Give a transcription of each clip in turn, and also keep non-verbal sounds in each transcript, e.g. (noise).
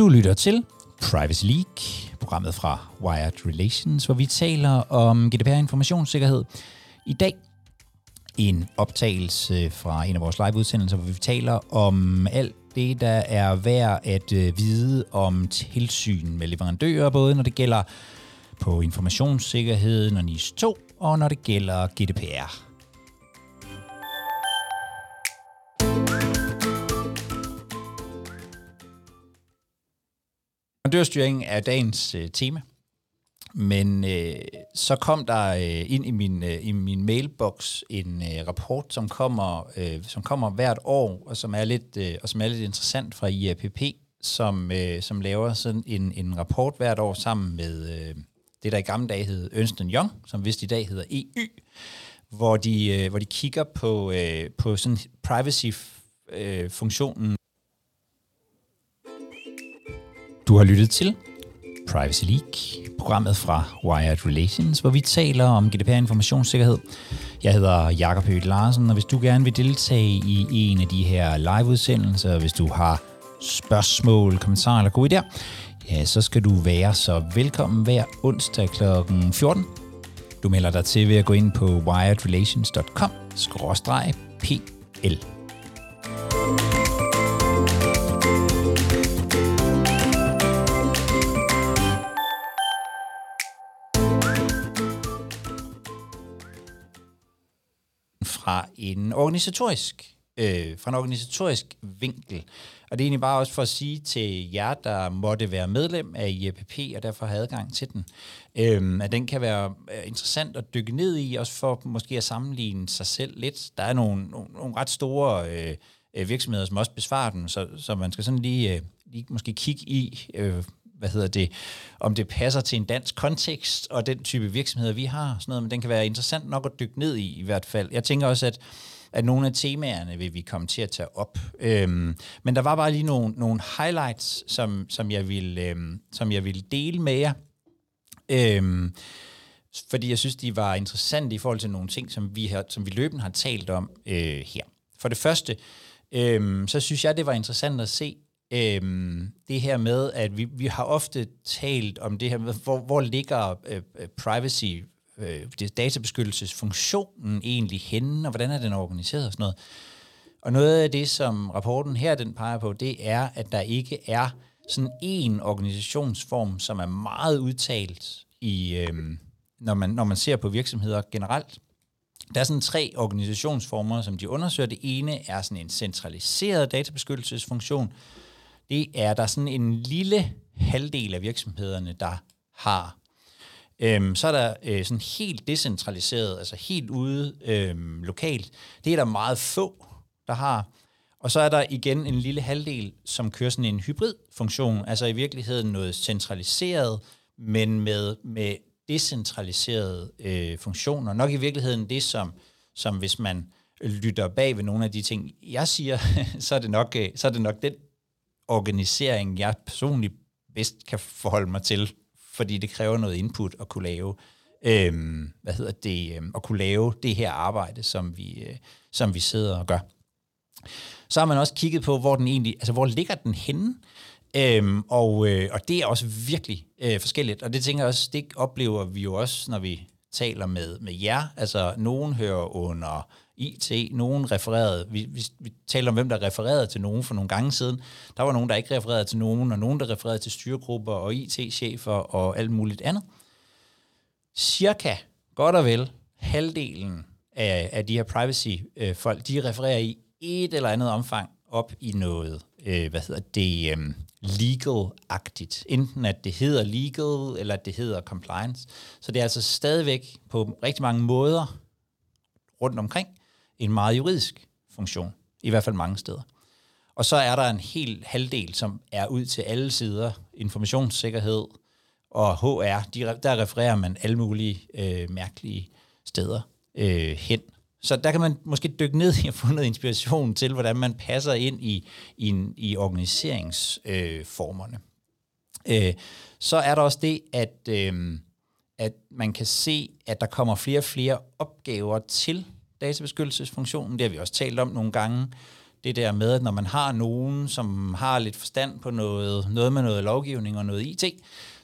Du lytter til Privacy League, programmet fra Wired Relations, hvor vi taler om GDPR informationssikkerhed. I dag en optagelse fra en af vores liveudsendelser, hvor vi taler om alt det, der er værd at øh, vide om tilsyn med leverandører, både når det gælder på informationssikkerheden og NIS 2, og når det gælder GDPR. Leverandørstyring er dagens øh, tema. Men øh, så kom der øh, ind i min, øh, i min mailbox en øh, rapport, som kommer, øh, som kommer hvert år, og som er lidt, øh, og som er lidt interessant fra IAPP, som, øh, som laver sådan en, en rapport hvert år sammen med øh, det, der i gamle dage hed Ernst Young, som vist i dag hedder EU, hvor de, øh, hvor de kigger på, øh, på sådan privacy-funktionen du har lyttet til Privacy League, programmet fra Wired Relations, hvor vi taler om GDPR informationssikkerhed. Jeg hedder Jakob Høgh Larsen, og hvis du gerne vil deltage i en af de her liveudsendelser, hvis du har spørgsmål, kommentarer eller gode idéer, ja, så skal du være så velkommen hver onsdag kl. 14. Du melder dig til ved at gå ind på wiredrelations.com-pl. fra en organisatorisk øh, fra en organisatorisk vinkel. Og det er egentlig bare også for at sige til jer, der måtte være medlem af IAPP og derfor have adgang til den, øh, at den kan være øh, interessant at dykke ned i, også for måske at sammenligne sig selv lidt. Der er nogle, nogle, nogle ret store øh, øh virksomheder, som også besvarer den, så, så man skal sådan lige, øh, lige måske kigge i, øh, hvad hedder det, om det passer til en dansk kontekst, og den type virksomheder, vi har, sådan noget, men den kan være interessant nok at dykke ned i, i hvert fald. Jeg tænker også, at at nogle af temaerne vil vi komme til at tage op. Øhm, men der var bare lige nogle, nogle highlights, som, som, jeg ville, øhm, som jeg ville dele med jer. Øhm, fordi jeg synes, de var interessante i forhold til nogle ting, som vi, har, som vi løbende har talt om øh, her. For det første, øhm, så synes jeg, det var interessant at se, øhm, det her med, at vi, vi har ofte talt om det her med, hvor, hvor ligger øh, øh privacy, øh, databeskyttelsesfunktionen egentlig henne, og hvordan er den organiseret og sådan noget. Og noget af det, som rapporten her den peger på, det er, at der ikke er sådan en organisationsform, som er meget udtalt i, øh, når, man, når man ser på virksomheder generelt. Der er sådan tre organisationsformer, som de undersøger. Det ene er sådan en centraliseret databeskyttelsesfunktion, det er der sådan en lille halvdel af virksomhederne, der har. Øhm, så er der øh, sådan helt decentraliseret, altså helt ude øhm, lokalt. Det er der meget få, der har. Og så er der igen en lille halvdel, som kører sådan en hybridfunktion, altså i virkeligheden noget centraliseret, men med, med decentraliserede øh, funktioner. Nok i virkeligheden det, som, som hvis man lytter bag ved nogle af de ting, jeg siger, (laughs) så er det nok, øh, så er det nok den organisering, jeg personligt bedst kan forholde mig til, fordi det kræver noget input at kunne lave, øhm, hvad hedder det, øhm, at kunne lave det her arbejde, som vi, øh, som vi sidder og gør. Så har man også kigget på, hvor den egentlig, altså hvor ligger den henne, øhm, og, øh, og det er også virkelig øh, forskelligt, og det tænker jeg også, det oplever vi jo også, når vi taler med, med jer, altså nogen hører under IT. Nogen refererede, vi, vi, vi talte om, hvem der refererede til nogen for nogle gange siden. Der var nogen, der ikke refererede til nogen, og nogen, der refererede til styregrupper og IT-chefer og alt muligt andet. Cirka, godt og vel, halvdelen af, af de her privacy-folk, de refererer i et eller andet omfang op i noget, øh, hvad hedder det, øh, legal-agtigt. Enten at det hedder legal, eller at det hedder compliance. Så det er altså stadigvæk på rigtig mange måder rundt omkring en meget juridisk funktion, i hvert fald mange steder. Og så er der en hel halvdel, som er ud til alle sider, informationssikkerhed og HR, de, der refererer man alle mulige øh, mærkelige steder øh, hen. Så der kan man måske dykke ned i at få noget inspiration til, hvordan man passer ind i, i, i organiseringsformerne. Øh, øh, så er der også det, at, øh, at man kan se, at der kommer flere og flere opgaver til databeskyttelsesfunktionen. Det har vi også talt om nogle gange. det der med, at når man har nogen, som har lidt forstand på noget, noget med noget lovgivning og noget IT,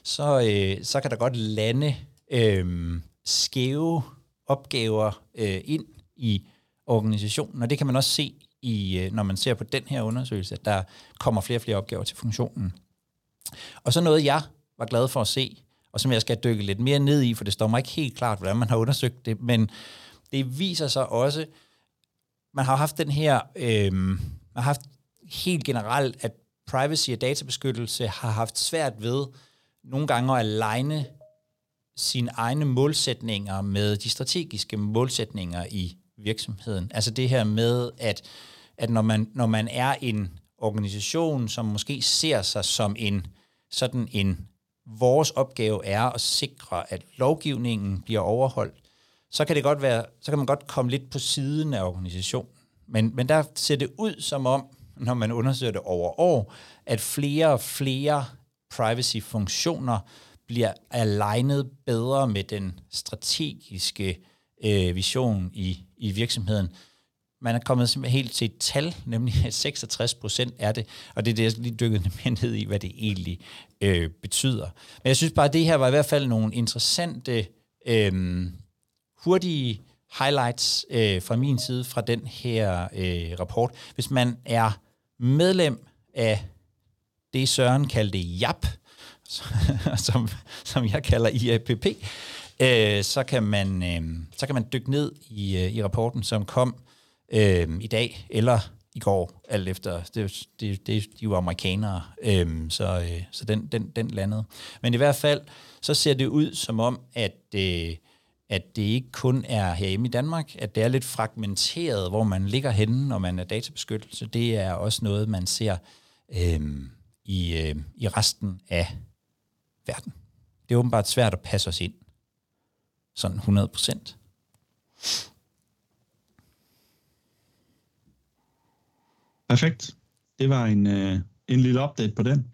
så, øh, så kan der godt lande øh, skæve opgaver øh, ind i organisationen, og det kan man også se, i, øh, når man ser på den her undersøgelse, at der kommer flere og flere opgaver til funktionen. Og så noget, jeg var glad for at se, og som jeg skal dykke lidt mere ned i, for det står mig ikke helt klart, hvordan man har undersøgt det, men det viser sig også, man har haft den her, øh, man har haft helt generelt, at privacy og databeskyttelse har haft svært ved nogle gange at aligne sine egne målsætninger med de strategiske målsætninger i virksomheden. Altså det her med, at, at når, man, når man er en organisation, som måske ser sig som en sådan en, vores opgave er at sikre, at lovgivningen bliver overholdt, så kan det godt være, så kan man godt komme lidt på siden af organisationen. Men, men der ser det ud som om, når man undersøger det over år, at flere og flere privacy-funktioner bliver alignet bedre med den strategiske øh, vision i, i virksomheden. Man er kommet simpelthen helt til et tal, nemlig 66 procent er det, og det er det, jeg lige dykkede mere ned i, hvad det egentlig øh, betyder. Men jeg synes bare, at det her var i hvert fald nogle interessante, øh, hurtige highlights øh, fra min side fra den her øh, rapport. Hvis man er medlem af det, Søren kaldte JAP, (laughs) som, som jeg kalder IAPP, øh, så, kan man, øh, så kan man dykke ned i, øh, i rapporten, som kom øh, i dag eller i går, alt efter, det, det, det, de er jo amerikanere, øh, så, øh, så den, den, den landede. Men i hvert fald, så ser det ud som om, at, øh, at det ikke kun er herhjemme i Danmark, at det er lidt fragmenteret, hvor man ligger henne, når man er databeskyttelse. Det er også noget, man ser øh, i, øh, i resten af verden. Det er åbenbart svært at passe os ind. Sådan 100 procent. Perfekt. Det var en, øh, en lille update på den.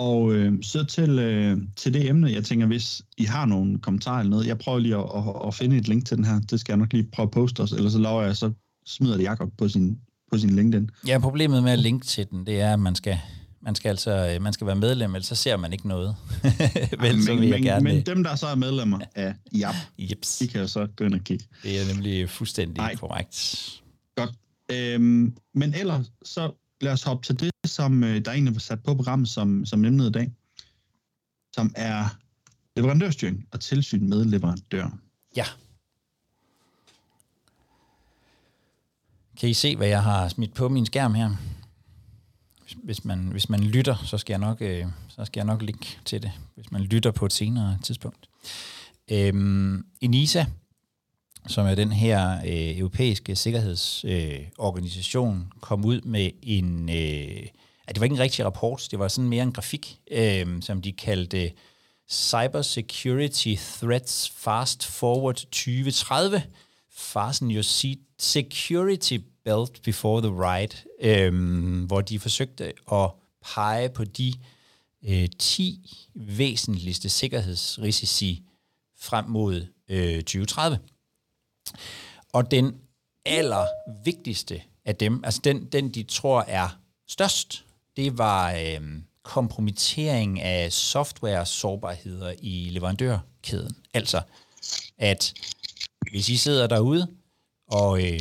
Og øh, så til, øh, til det emne, jeg tænker, hvis I har nogle kommentarer eller noget, jeg prøver lige at, at, at finde et link til den her. Det skal jeg nok lige prøve at poste os, ellers så lover jeg, så smider det Jacob på sin, på sin LinkedIn. Ja, problemet med at linke til den, det er, at man skal, man skal altså man skal være medlem, ellers så ser man ikke noget. (laughs) Vel, men, så vil jeg men, gerne men dem, der så er medlemmer af JAP, Jeps. de kan jo så gå ind og kigge. Det er nemlig fuldstændig Ej. korrekt. Godt. Øhm, men ellers, så lad os hoppe til det, som øh, der egentlig var sat på programmet som, som emnet i dag, som er leverandørstyring og tilsyn med leverandør. Ja. Kan I se, hvad jeg har smidt på min skærm her? Hvis man, hvis man lytter, så skal, jeg nok, øh, så skal jeg nok linke til det, hvis man lytter på et senere tidspunkt. Øhm, Enisa som er den her øh, europæiske sikkerhedsorganisation, øh, kom ud med en... Øh, det var ikke en rigtig rapport, det var sådan mere en grafik, øh, som de kaldte Cyber Security Threats Fast Forward 2030. Fasten your seat security belt before the ride, øh, hvor de forsøgte at pege på de øh, 10 væsentligste sikkerhedsrisici frem mod øh, 2030. Og den aller vigtigste af dem, altså den, den de tror er størst, det var øh, kompromittering af software-sårbarheder i leverandørkæden. Altså, at hvis I sidder derude og øh,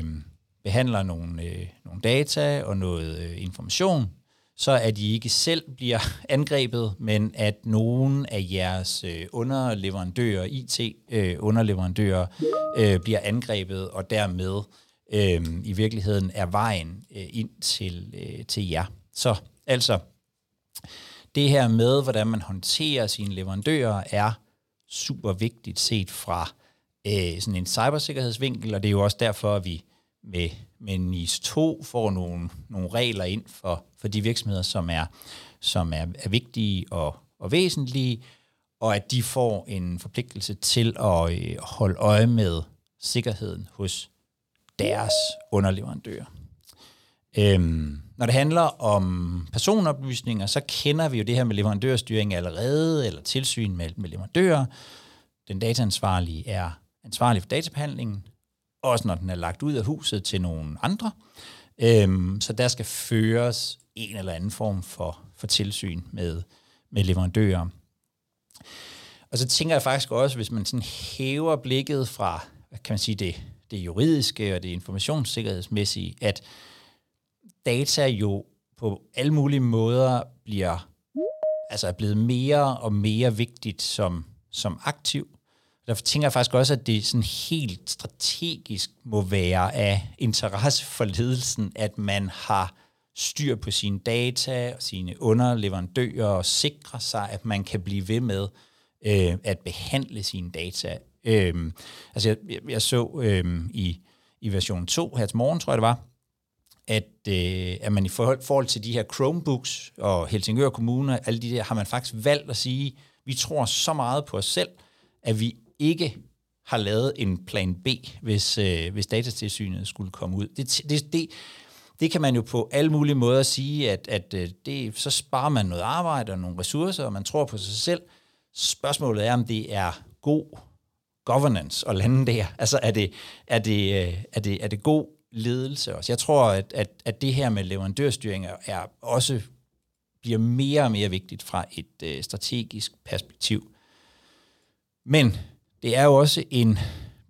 behandler nogle, øh, nogle data og noget øh, information, så at I ikke selv bliver (laughs) angrebet, men at nogen af jeres øh, underleverandører, IT-underleverandører, øh, øh, bliver angrebet, og dermed øh, i virkeligheden er vejen øh, ind til, øh, til jer. Så altså, det her med, hvordan man håndterer sine leverandører, er super vigtigt set fra øh, sådan en cybersikkerhedsvinkel, og det er jo også derfor, at vi med, med NIS 2 får nogle, nogle regler ind for, for de virksomheder, som er, som er, er vigtige og, og væsentlige, og at de får en forpligtelse til at øh, holde øje med sikkerheden hos deres underleverandører. Øhm, når det handler om personoplysninger, så kender vi jo det her med leverandørstyring allerede, eller tilsyn med, med leverandører. Den dataansvarlige er ansvarlig for databehandlingen, også når den er lagt ud af huset til nogle andre. Øhm, så der skal føres en eller anden form for, for tilsyn med, med leverandører. Og så tænker jeg faktisk også, hvis man sådan hæver blikket fra, hvad kan man sige, det, det juridiske og det informationssikkerhedsmæssige, at data jo på alle mulige måder bliver altså er blevet mere og mere vigtigt som, som aktiv. Derfor tænker jeg faktisk også, at det sådan helt strategisk må være af interesse for ledelsen, at man har styr på sine data og sine underleverandører og sikre sig, at man kan blive ved med øh, at behandle sine data. Øh, altså jeg, jeg så øh, i, i version 2 her til morgen, tror jeg det var, at, øh, at man i forhold, forhold til de her Chromebooks og Helsingør Kommune, alle de der, har man faktisk valgt at sige, vi tror så meget på os selv, at vi ikke har lavet en plan B, hvis, øh, hvis datatilsynet skulle komme ud. Det, det, det, det kan man jo på alle mulige måder sige, at, at øh, det, så sparer man noget arbejde og nogle ressourcer, og man tror på sig selv. Spørgsmålet er, om det er god governance at lande der. (laughs) Altså er det, er det, øh, er det, er det god ledelse også. Jeg tror, at, at, at det her med leverandørstyring er, er også bliver mere og mere vigtigt fra et øh, strategisk perspektiv. Men det er jo også en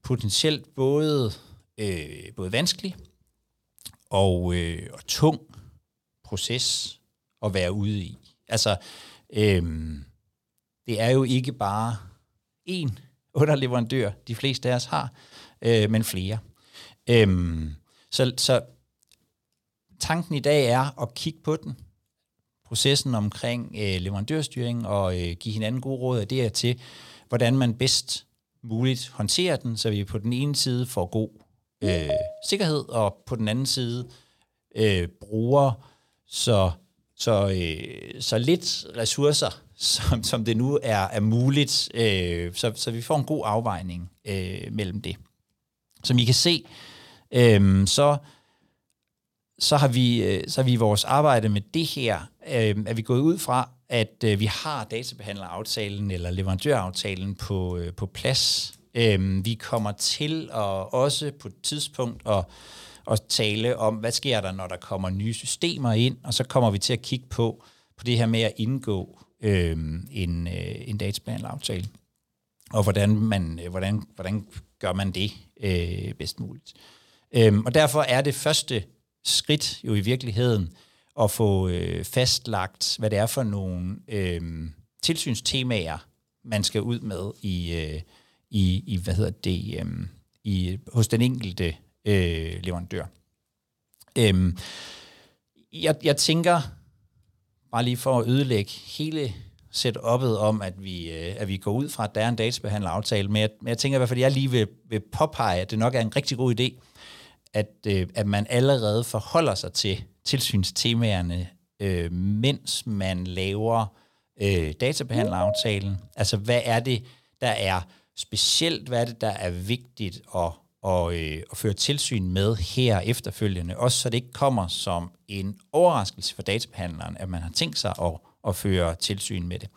potentielt både, øh, både vanskelig og, øh, og tung proces at være ude i. Altså, øh, det er jo ikke bare én underleverandør, de fleste af os har, øh, men flere. Øh, så, så tanken i dag er at kigge på den, processen omkring øh, leverandørstyring og øh, give hinanden gode råd af det her til, hvordan man bedst muligt håndterer den, så vi på den ene side får god øh, sikkerhed, og på den anden side øh, bruger så, så, øh, så lidt ressourcer, (laughs) som, som det nu er, er muligt, øh, så, så vi får en god afvejning øh, mellem det. Som I kan se, øh, så så har vi øh, så har vi i vores arbejde med det her, øh, er vi gået ud fra, at øh, vi har databehandleraftalen eller leverandøraftalen på, øh, på plads. Øh, vi kommer til at også på et tidspunkt at, at tale om, hvad sker der, når der kommer nye systemer ind, og så kommer vi til at kigge på, på det her med at indgå øh, en, øh, en databehandleraftale, og hvordan, man, øh, hvordan, hvordan gør man det øh, bedst muligt. Øh, og derfor er det første skridt jo i virkeligheden at få øh, fastlagt, hvad det er for nogle øh, tilsynstemaer, man skal ud med i, øh, i, i hvad hedder det, øhm, i, hos den enkelte øh, leverandør. Øhm, jeg, jeg tænker, bare lige for at ødelægge hele setup'et om, at vi, øh, at vi går ud fra, at der er en databehandleraftale, men jeg, men jeg tænker i hvert fald, at jeg lige vil, vil påpege, at det nok er en rigtig god idé, at, øh, at man allerede forholder sig til tilsynstemaerne, øh, mens man laver øh, databehandleraftalen. Altså, hvad er det, der er specielt? Hvad er det, der er vigtigt at, og, øh, at føre tilsyn med her efterfølgende? Også så det ikke kommer som en overraskelse for databehandleren, at man har tænkt sig at, at føre tilsyn med det.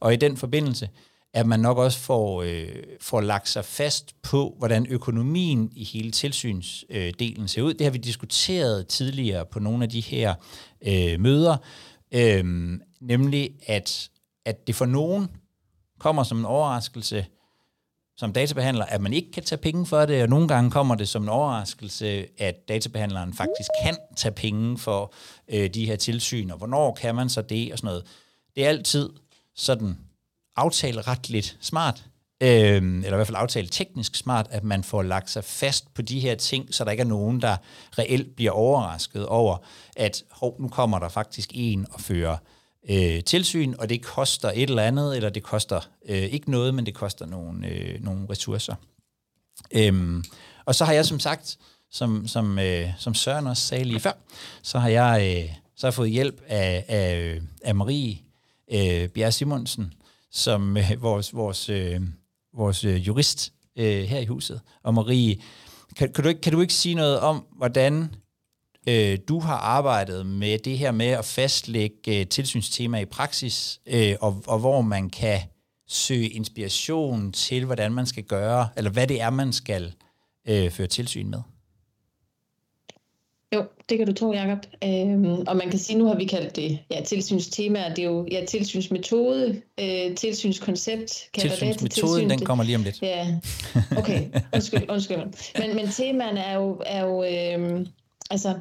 Og i den forbindelse, at man nok også får, øh, får lagt sig fast på, hvordan økonomien i hele tilsynsdelen øh, ser ud. Det har vi diskuteret tidligere på nogle af de her øh, møder, øh, nemlig at, at det for nogen kommer som en overraskelse som databehandler, at man ikke kan tage penge for det, og nogle gange kommer det som en overraskelse, at databehandleren faktisk kan tage penge for øh, de her tilsyn, og hvornår kan man så det, og sådan noget. Det er altid sådan aftale ret lidt smart, øh, eller i hvert fald aftale teknisk smart, at man får lagt sig fast på de her ting, så der ikke er nogen, der reelt bliver overrasket over, at hov, nu kommer der faktisk en og fører øh, tilsyn, og det koster et eller andet, eller det koster øh, ikke noget, men det koster nogle, øh, nogle ressourcer. Øhm, og så har jeg som sagt, som, som, øh, som Søren også sagde lige før, så har jeg, øh, så har jeg fået hjælp af, af, øh, af Marie øh, Bjerre Simonsen, som øh, vores, vores, øh, vores øh, jurist øh, her i huset. Og Marie, kan, kan, du ikke, kan du ikke sige noget om, hvordan øh, du har arbejdet med det her med at fastlægge øh, tilsynstema i praksis, øh, og, og hvor man kan søge inspiration til, hvordan man skal gøre, eller hvad det er, man skal øh, føre tilsyn med? Jo, det kan du tro, Jacob. Øhm, og man kan sige, nu har vi kaldt det ja, tilsynstema, det er jo ja, tilsynsmetode, øh, tilsynskoncept. Tilsynsmetoden, tilsyn, den kommer lige om lidt. Ja, okay, undskyld, undskyld. Men, men temaerne er jo, er jo øh, altså,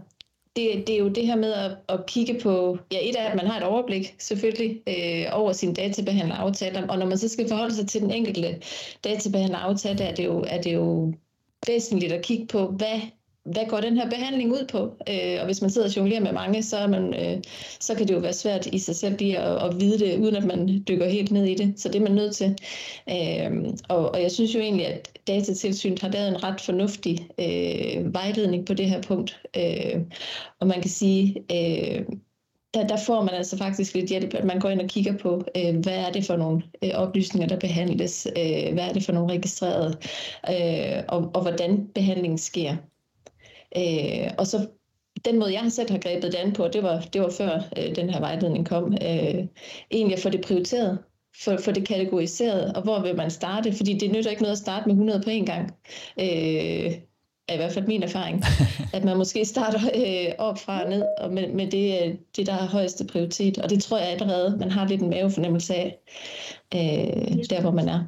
det, det er jo det her med at, at kigge på, ja et er, at man har et overblik selvfølgelig øh, over sin databehandleraftaler, og når man så skal forholde sig til den enkelte databehandleraftale, er det jo, er det jo væsentligt at kigge på, hvad hvad går den her behandling ud på? Øh, og hvis man sidder og jonglerer med mange, så, er man, øh, så kan det jo være svært i sig selv lige at, at vide det, uden at man dykker helt ned i det. Så det er man nødt til. Øh, og, og jeg synes jo egentlig, at datatilsynet har lavet en ret fornuftig øh, vejledning på det her punkt. Øh, og man kan sige, øh, der, der får man altså faktisk lidt hjælp, at man går ind og kigger på, øh, hvad er det for nogle øh, oplysninger, der behandles, øh, hvad er det for nogle registrerede, øh, og, og hvordan behandlingen sker. Øh, og så den måde, jeg selv har grebet det an på, det var, det var før øh, den her vejledning kom, øh, egentlig at få det prioriteret, få, få det kategoriseret, og hvor vil man starte? Fordi det nytter ikke noget at starte med 100 på en gang. Øh, er i hvert fald min erfaring, (laughs) at man måske starter øh, op fra og ned og med, med det, det, der har højeste prioritet. Og det tror jeg allerede, man har lidt en mavefornemmelse af, øh, der hvor man er.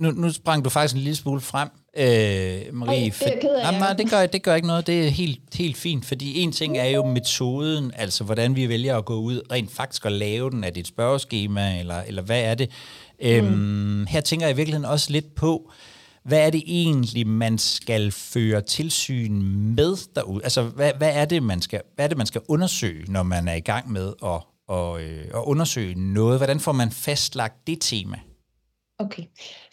Nu, nu sprang du faktisk en lille smule frem, øh, Marie. Oh, det er ked af, jamen, det, gør, det gør ikke noget, det er helt, helt fint, fordi en ting er jo metoden, altså hvordan vi vælger at gå ud rent faktisk at lave den, er det et spørgeskema, eller, eller hvad er det? Øhm, mm. Her tænker jeg i virkeligheden også lidt på, hvad er det egentlig, man skal føre tilsyn med derude? Altså, hvad, hvad, er, det, man skal, hvad er det, man skal undersøge, når man er i gang med at, og, øh, at undersøge noget? Hvordan får man fastlagt det tema? Okay,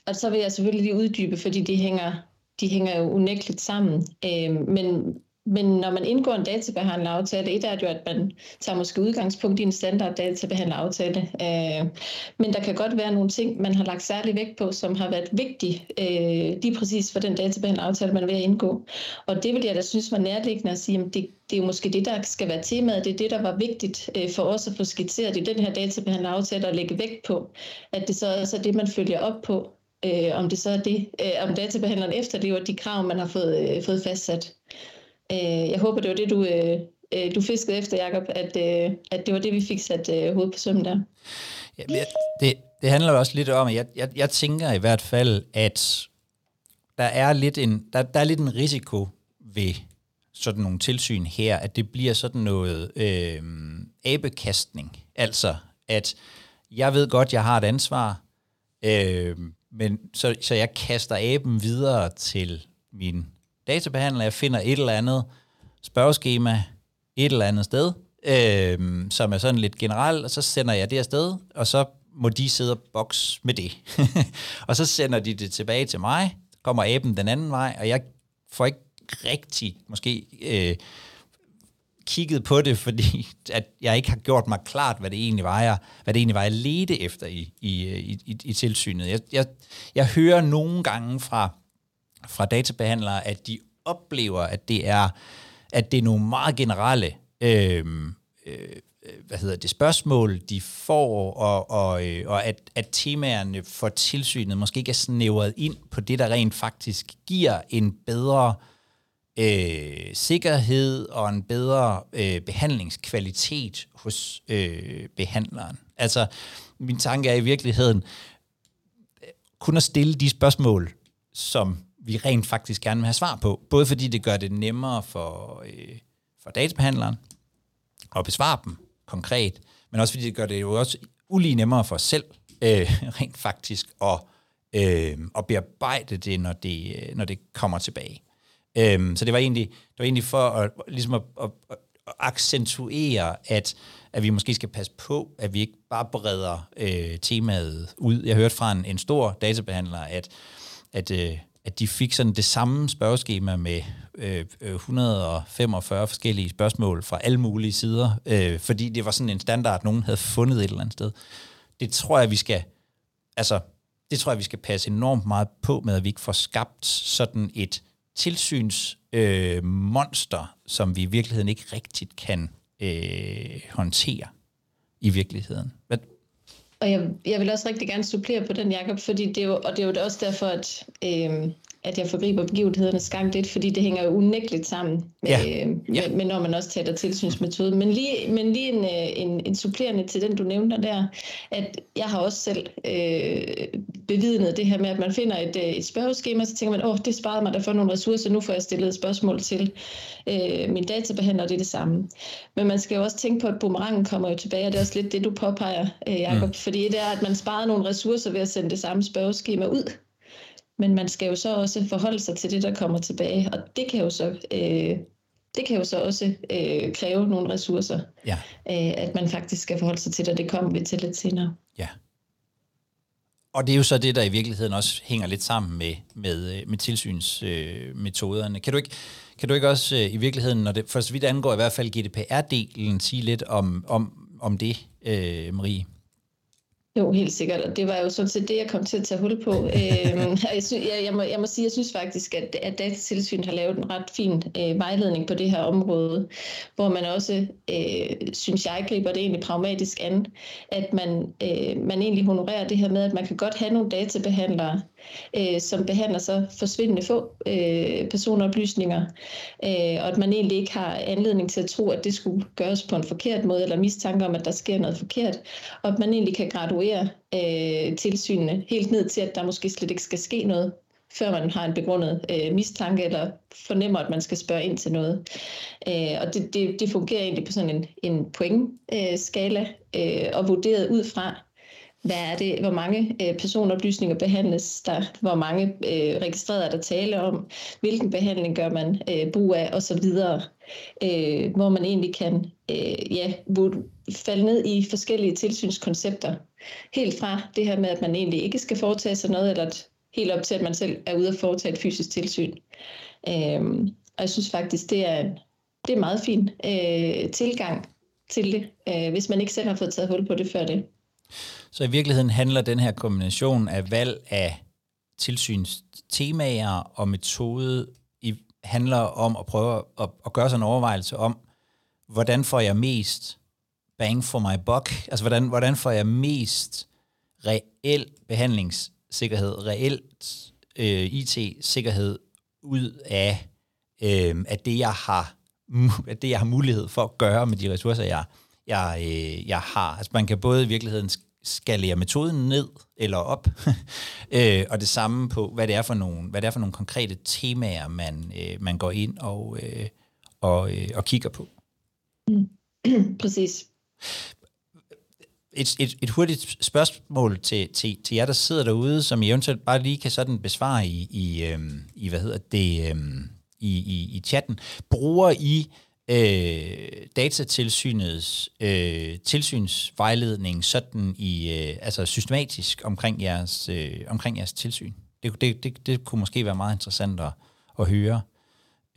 og så vil jeg selvfølgelig lige uddybe, fordi de hænger, de hænger jo unægteligt sammen. Øh, men, men når man indgår en databehandleraftale, et er det jo, at man tager måske udgangspunkt i en standard databehandleraftale. Øh, men der kan godt være nogle ting, man har lagt særlig vægt på, som har været vigtige øh, lige præcis for den databehandleraftale, man er ved at indgå. Og det vil jeg da synes var nærliggende at sige, at det, det er jo måske det, der skal være temaet. Det er det, der var vigtigt øh, for os at få skitseret i den her databehandleraftale og lægge vægt på. At det så er det, man følger op på øh, om det så er det, øh, om databehandleren efterlever de krav, man har fået, øh, fået fastsat. Øh, jeg håber, det var det, du, øh, øh du fiskede efter, Jacob, at, øh, at det var det, vi fik sat øh, hovedet på sømmen der. Ja, det, det handler jo også lidt om, at jeg, jeg, jeg tænker i hvert fald, at der er lidt en, der, der er lidt en risiko ved sådan nogle tilsyn her, at det bliver sådan noget øh, abekastning. Altså, at jeg ved godt, jeg har et ansvar, øh, men så, så jeg kaster aben videre til min databehandler. Jeg finder et eller andet spørgeskema et eller andet sted, øh, som er sådan lidt generelt, og så sender jeg det afsted, og så må de sidde og boks med det. (laughs) og så sender de det tilbage til mig, kommer aben den anden vej, og jeg får ikke rigtig måske øh, kigget på det, fordi (laughs) at jeg ikke har gjort mig klart, hvad det egentlig var, jeg, hvad det egentlig var, jeg ledte efter i, i, i, i tilsynet. Jeg, jeg, jeg hører nogle gange fra, fra databehandlere, at de oplever, at det er, at det er nogle meget generelle øhm, øh, øh, hvad hedder det, spørgsmål, de får, og, og, øh, og at, at temaerne for tilsynet måske ikke er snævret ind på det, der rent faktisk giver en bedre øh, øh, sikkerhed og en bedre øh, behandlingskvalitet hos øh, behandleren. Altså, min tanke er i virkeligheden øh, kun at stille de spørgsmål, som vi rent faktisk gerne vil have svar på. Både fordi det gør det nemmere for, øh, for databehandleren at besvare dem konkret, men også fordi det gør det jo også ulige nemmere for os selv øh, rent faktisk at, øh, at bearbejde det, når det, øh, når det kommer tilbage. Øhm, så det var egentlig, det var egentlig for at, ligesom at, at, at accentuere, at, at vi måske skal passe på, at vi ikke bare breder øh, temaet ud. Jeg hørte fra en, en stor databehandler, at, at, øh, at de fik sådan det samme spørgeskema med øh, øh 145 forskellige spørgsmål fra alle mulige sider, øh, fordi det var sådan en standard, nogen havde fundet et eller andet sted. Det tror jeg, vi skal, altså, det tror jeg, vi skal passe enormt meget på med, at vi ikke får skabt sådan et tilsynsmonster, øh, som vi i virkeligheden ikke rigtigt kan øh, håndtere i virkeligheden. Hvad? Og jeg, jeg vil også rigtig gerne supplere på den, Jacob, fordi det er jo, og det er jo også derfor, at, øh, at jeg forgriber begivenhedernes gang lidt, fordi det hænger jo unægteligt sammen med, Ja. øh, med, Ja. med, når man også taler tilsynsmetode. Men lige, men lige en, øh, en, en supplerende til den, du nævnte der, at jeg har også selv øh, bevidnet det her med, at man finder et, øh, et spørgeskema, så tænker man, åh, det sparede mig der for nogle ressourcer, nu får jeg stillet et spørgsmål til øh, min databehandler, og det er det samme. Men man skal jo også tænke på, at boomerangen kommer jo tilbage, og det er også lidt det, du påpeger, øh, Jacob, mm. fordi det er, at man sparede nogle ressourcer ved at sende det samme spørgeskema ud. Men man skal jo så også forholde sig til det, der kommer tilbage, og det kan jo så, øh, det kan jo så også øh, kræve nogle ressourcer, Ja. øh, at man faktisk skal forholde sig til det, og det kommer vi til lidt senere. Ja. Og det er jo så det, der i virkeligheden også hænger lidt sammen med, med, øh, med tilsynsmetoderne. Kan du ikke, kan du ikke også øh, i virkeligheden, når det, for så vidt angår i hvert fald GDPR-delen, sige lidt om, om, om det, øh, Marie? Jo, helt sikkert, og det var jo sådan set det, jeg kom til at tage hul på. (laughs) øhm, jeg, sy- jeg, jeg, må, jeg må sige, jeg synes faktisk, at, at Datatilsynet har lavet en ret fin øh, vejledning på det her område, hvor man også, øh, synes jeg, griber det egentlig pragmatisk an, at man, øh, man egentlig honorerer det her med, at man kan godt have nogle databehandlere, øh, som behandler så forsvindende få øh, personoplysninger, øh, og at man egentlig ikke har anledning til at tro, at det skulle gøres på en forkert måde, eller mistanke om, at der sker noget forkert, og at man egentlig kan graduere øh, tilsynene helt ned til, at der måske slet ikke skal ske noget, før man har en begrundet øh, mistanke, eller fornemmer, at man skal spørge ind til noget. Øh, og det, det, det fungerer egentlig på sådan en, en pointskala, øh, og vurderet ud fra, hvad er det, hvor mange øh, personoplysninger behandles der, hvor mange øh, registrerede er der tale om, hvilken behandling gør man øh, brug af osv., øh, hvor man egentlig kan øh, ja, falde ned i forskellige tilsynskoncepter. Helt fra det her med, at man egentlig ikke skal foretage sig noget, eller at, helt op til, at man selv er ude og foretage et fysisk tilsyn. Øh, og jeg synes faktisk, det er en, det er en meget fin øh, tilgang til det, øh, hvis man ikke selv har fået taget hul på det før det. Så i virkeligheden handler den her kombination af valg af tilsynstemaer og metode i, handler om at prøve at, at gøre sig en overvejelse om, hvordan får jeg mest bang for my buck? Altså, hvordan, hvordan får jeg mest reel behandlingssikkerhed, reelt øh, IT-sikkerhed ud af, øh, af det, jeg har af det, jeg har mulighed for at gøre med de ressourcer, jeg, jeg, øh, jeg har. Altså, man kan både i virkeligheden skalere metoden ned eller op, (laughs) øh, og det samme på, hvad det er for nogle, hvad det er for nogle konkrete temaer, man, øh, man går ind og, øh, og, øh, og kigger på. (clears throat) Præcis. Et, et, et hurtigt spørgsmål til, til, til jer, der sidder derude, som I eventuelt bare lige kan sådan besvare i, i, øhm, i hvad hedder det, øhm, i, i, i chatten. Bruger I øh, datatilsynets øh, tilsynsvejledning sådan i øh, altså systematisk omkring jeres øh, omkring jeres tilsyn? Det, det, det, det kunne måske være meget interessant at, at høre.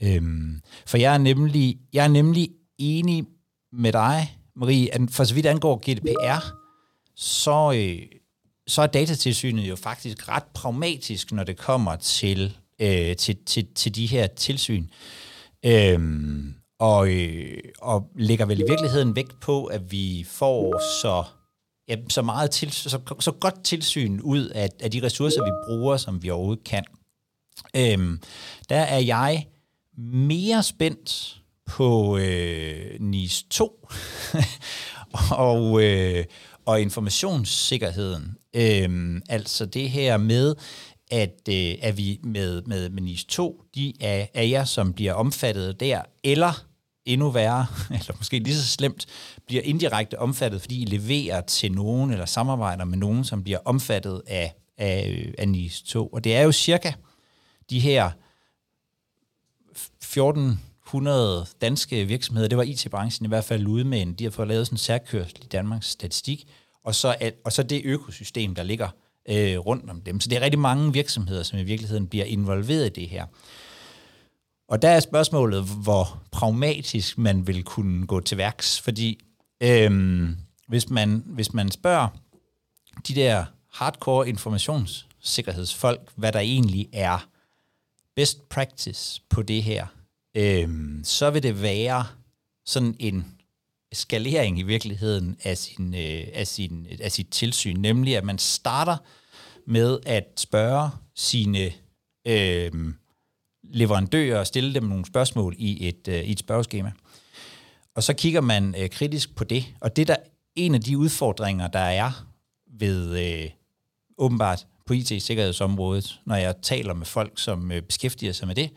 Øhm, for jeg er nemlig jeg er nemlig enig med dig, Marie, at for så vidt angår GDPR, så, øh, så er datatilsynet jo faktisk ret pragmatisk, når det kommer til, øh, til, til, til de her tilsyn. Øhm, og, øh, og lægger vel i virkeligheden vægt på, at vi får så, ja, så, meget til, så, så godt tilsyn ud af, af de ressourcer, vi bruger, som vi overhovedet kan. Øhm, der er jeg mere spændt på øh, NIS 2 (laughs) og, øh, og informationssikkerheden. Øhm, altså det her med, at, øh, at vi med, med, med NIS 2, de er, er jer, som bliver omfattet der, eller endnu værre, (laughs) eller måske lige så slemt, bliver indirekte omfattet, fordi I leverer til nogen, eller samarbejder med nogen, som bliver omfattet af, af, af NIS 2. Og det er jo cirka de her 1400 danske virksomheder, det var IT-branchen i hvert fald ude med en, de har fået lavet sådan en særkørsel i Danmarks statistik, og så, at, og så det økosystem, der ligger øh, rundt om dem. Så det er rigtig mange virksomheder, som i virkeligheden bliver involveret i det her. Og der er spørgsmålet, hvor pragmatisk man vil kunne gå til værks, fordi øhm, hvis, man, hvis man spørger de der hardcore informationssikkerhedsfolk, hvad der egentlig er best practice på det her, øhm, så vil det være sådan en skalering i virkeligheden af, sin, øh, af, sin, af sit tilsyn, nemlig at man starter med at spørge sine øh, leverandører og stille dem nogle spørgsmål i et, øh, i et spørgeskema. Og så kigger man øh, kritisk på det, og det der en af de udfordringer, der er ved øh, åbenbart på IT-sikkerhedsområdet, når jeg taler med folk, som øh, beskæftiger sig med det,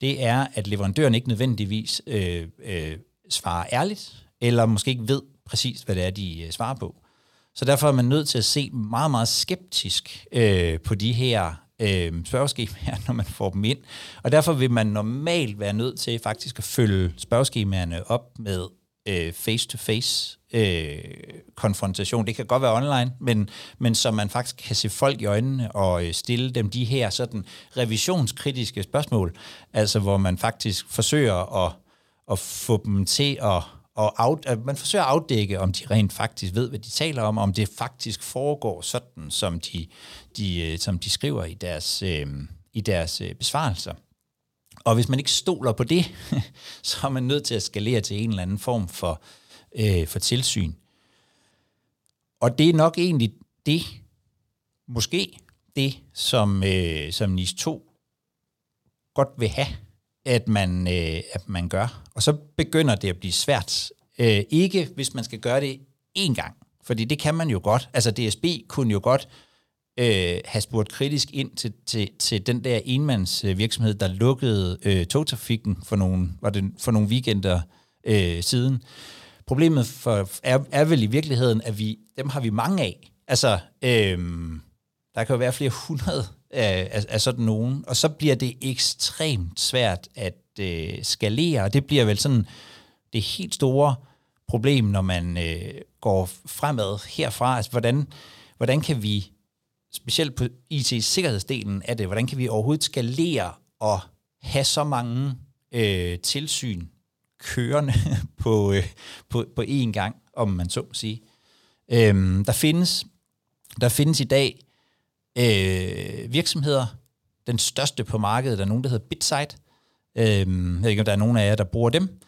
det er, at leverandøren ikke nødvendigvis øh, øh, svarer ærligt, eller måske ikke ved præcis, hvad det er, de øh, svarer på. Så derfor er man nødt til at se meget, meget skeptisk øh, på de her øh, spørgeskemaer, (laughs) når man får dem ind. Og derfor vil man normalt være nødt til faktisk at følge spørgeskemaerne op med øh, face-to-face øh, konfrontation. Det kan godt være online, men, men så man faktisk kan se folk i øjnene og øh, stille dem de her sådan revisionskritiske spørgsmål, altså hvor man faktisk forsøger at, at få dem til at og af, at man forsøger at afdække, om de rent faktisk ved, hvad de taler om, om det faktisk foregår sådan, som de, de, øh, som de skriver i deres, øh, i deres øh, besvarelser. Og hvis man ikke stoler på det, (laughs) så er man nødt til at skalere til en eller anden form for, øh, for tilsyn. Og det er nok egentlig det, måske det, som, øh, som NIS 2 godt vil have, at man, øh, at man gør. Og så begynder det at blive svært. Øh, ikke hvis man skal gøre det én gang, fordi det kan man jo godt. Altså DSB kunne jo godt øh, have spurgt kritisk ind til, til, til den der enmandsvirksomhed, øh, der lukkede øh, togtrafikken for nogle, var det for nogle weekender øh, siden. Problemet for, er, er vel i virkeligheden, at vi dem har vi mange af. Altså, øh, der kan jo være flere hundrede af, af, af sådan nogen, og så bliver det ekstremt svært at øh, skalere, og det bliver vel sådan det helt store problem, når man øh, går fremad herfra. Altså, hvordan, hvordan kan vi specielt på IT-sikkerhedsdelen af det, hvordan kan vi overhovedet skalere og have så mange øh, tilsyn kørende (laughs) på, øh, på, på én gang, om man så må sige. Øhm, der, findes, der findes i dag øh, virksomheder, den største på markedet er nogen, der hedder BitSight. Øhm, jeg ved ikke, om der er nogen af jer, der bruger dem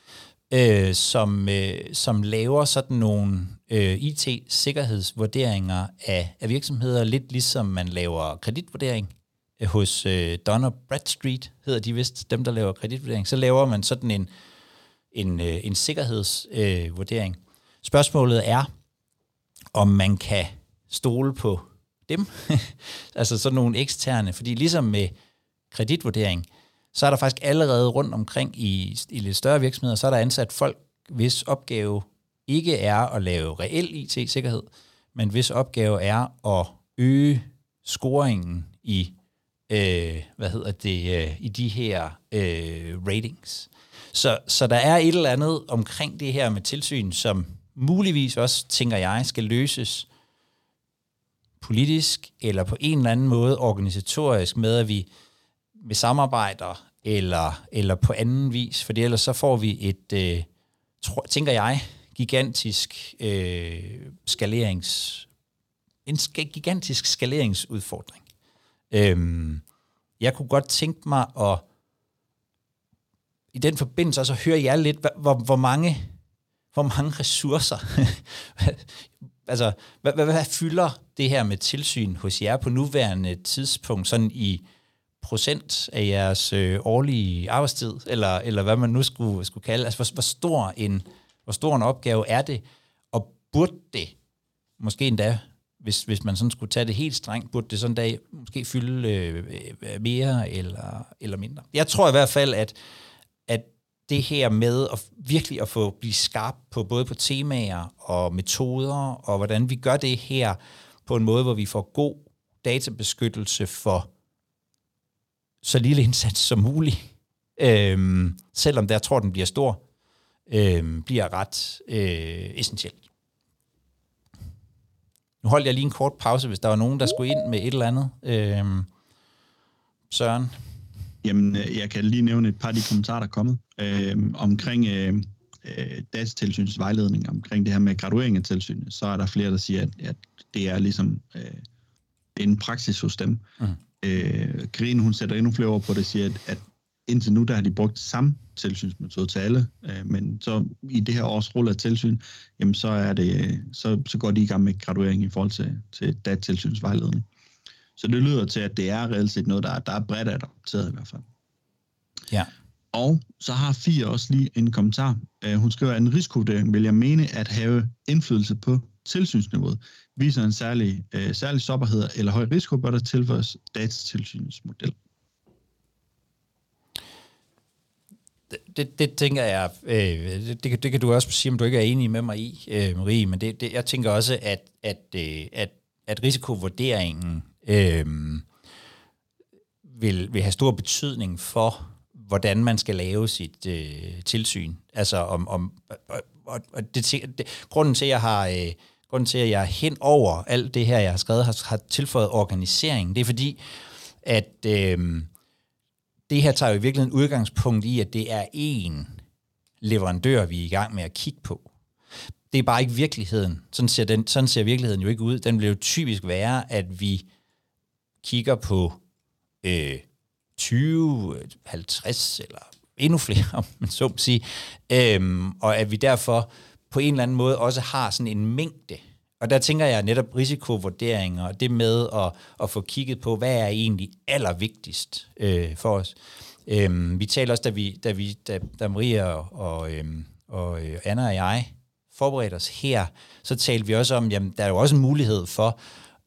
øh, som, øh, som laver sådan nogle øh, IT-sikkerhedsvurderinger af, af virksomheder, lidt ligesom man laver kreditvurdering øh, hos øh, Donner Bradstreet, hedder de vist, dem der laver kreditvurdering. Så laver man sådan en, en, øh, en sikkerhedsvurdering. Øh, Spørgsmålet er, om man kan stole på dem, (laughs) altså sådan nogle eksterne, fordi ligesom med kreditvurdering, så er der faktisk allerede rundt omkring i, i lidt større virksomheder, så er der ansat folk, hvis opgave ikke er at lave reel IT-sikkerhed, men hvis opgave er at øge scoringen i, øh, hvad hedder det, øh, i de her øh, ratings. Så, så der er et eller andet omkring det her med tilsyn, som muligvis også, tænker jeg, skal løses politisk eller på en eller anden måde organisatorisk med, at vi med samarbejder eller, eller på anden vis, for ellers så får vi et, øh, tro, tænker jeg, gigantisk øh, skalerings, en sk- gigantisk skaleringsudfordring. Øhm, jeg kunne godt tænke mig at i den forbindelse også høre jer lidt, hvor, hvor mange hvor mange ressourcer, (laughs) altså hvad, hvad, hvad fylder det her med tilsyn hos jer på nuværende tidspunkt, sådan i procent af jeres øh, årlige arbejdstid, eller, eller hvad man nu skulle, skulle kalde. Altså, hvor, hvor, stor en, hvor stor en opgave er det, og burde det, måske endda, hvis, hvis man sådan skulle tage det helt strengt, burde det sådan en dag måske fylde øh, mere eller, eller mindre. Jeg tror i hvert fald, at, at det her med at virkelig at få blive skarp på både på temaer og metoder, og hvordan vi gør det her på en måde, hvor vi får god databeskyttelse for så lille indsats som muligt, øhm, selvom der tror, den bliver stor, øhm, bliver ret øh, essentielt. Nu holder jeg lige en kort pause, hvis der var nogen, der skulle ind med et eller andet. Øhm, Søren? Jamen, øh, jeg kan lige nævne et par af de kommentarer, der er kommet øh, omkring øh, øh, datatilsynets vejledning, omkring det her med graduering af tilsynet. Så er der flere, der siger, at, at det er ligesom øh, en praksis hos dem. Mm. Øh, Grine, hun sætter endnu flere ord på det, siger, at, at indtil nu, der har de brugt samme tilsynsmetode til alle, øh, men så i det her års rulle af tilsyn, jamen så, er det, så, så går de i gang med graduering i forhold til, til datatilsynsvejledning. Så det lyder til, at det er reelt set noget, der er, der er bredt adopteret i hvert fald. Ja. Og så har Fie også lige en kommentar. Uh, hun skriver, at en risikovurdering vil jeg mene at have indflydelse på tilsynsniveauet. Viser en særlig, øh, særlig sårbarhed eller høj risiko, bør der tilføjes datatilsynets model. Det, det, det tænker jeg, øh, det, det, det kan du også sige, om du ikke er enig med mig i, øh, Marie, men det, det, jeg tænker også, at, at, øh, at, at risikovurderingen øh, vil, vil have stor betydning for, hvordan man skal lave sit øh, tilsyn. Altså om, om og, og, og det, det, grunden til, at jeg har øh, grunden til, at jeg hen over alt det her, jeg har skrevet, har, har tilføjet organisering, det er fordi, at øh, det her tager jo i virkeligheden udgangspunkt i, at det er én leverandør, vi er i gang med at kigge på. Det er bare ikke virkeligheden. Sådan ser, den, sådan ser virkeligheden jo ikke ud. Den vil jo typisk være, at vi kigger på øh, 20, 50 eller endnu flere, (laughs) om man så må sige, øhm, og at vi derfor på en eller anden måde også har sådan en mængde. Og der tænker jeg netop risikovurderinger, og det med at, at få kigget på, hvad er egentlig allervigtigst øh, for os. Øhm, vi talte også, da, vi, da, vi, da, da Maria og, og, øhm, og øh, Anna og jeg forberedte os her, så talte vi også om, jamen der er jo også en mulighed for,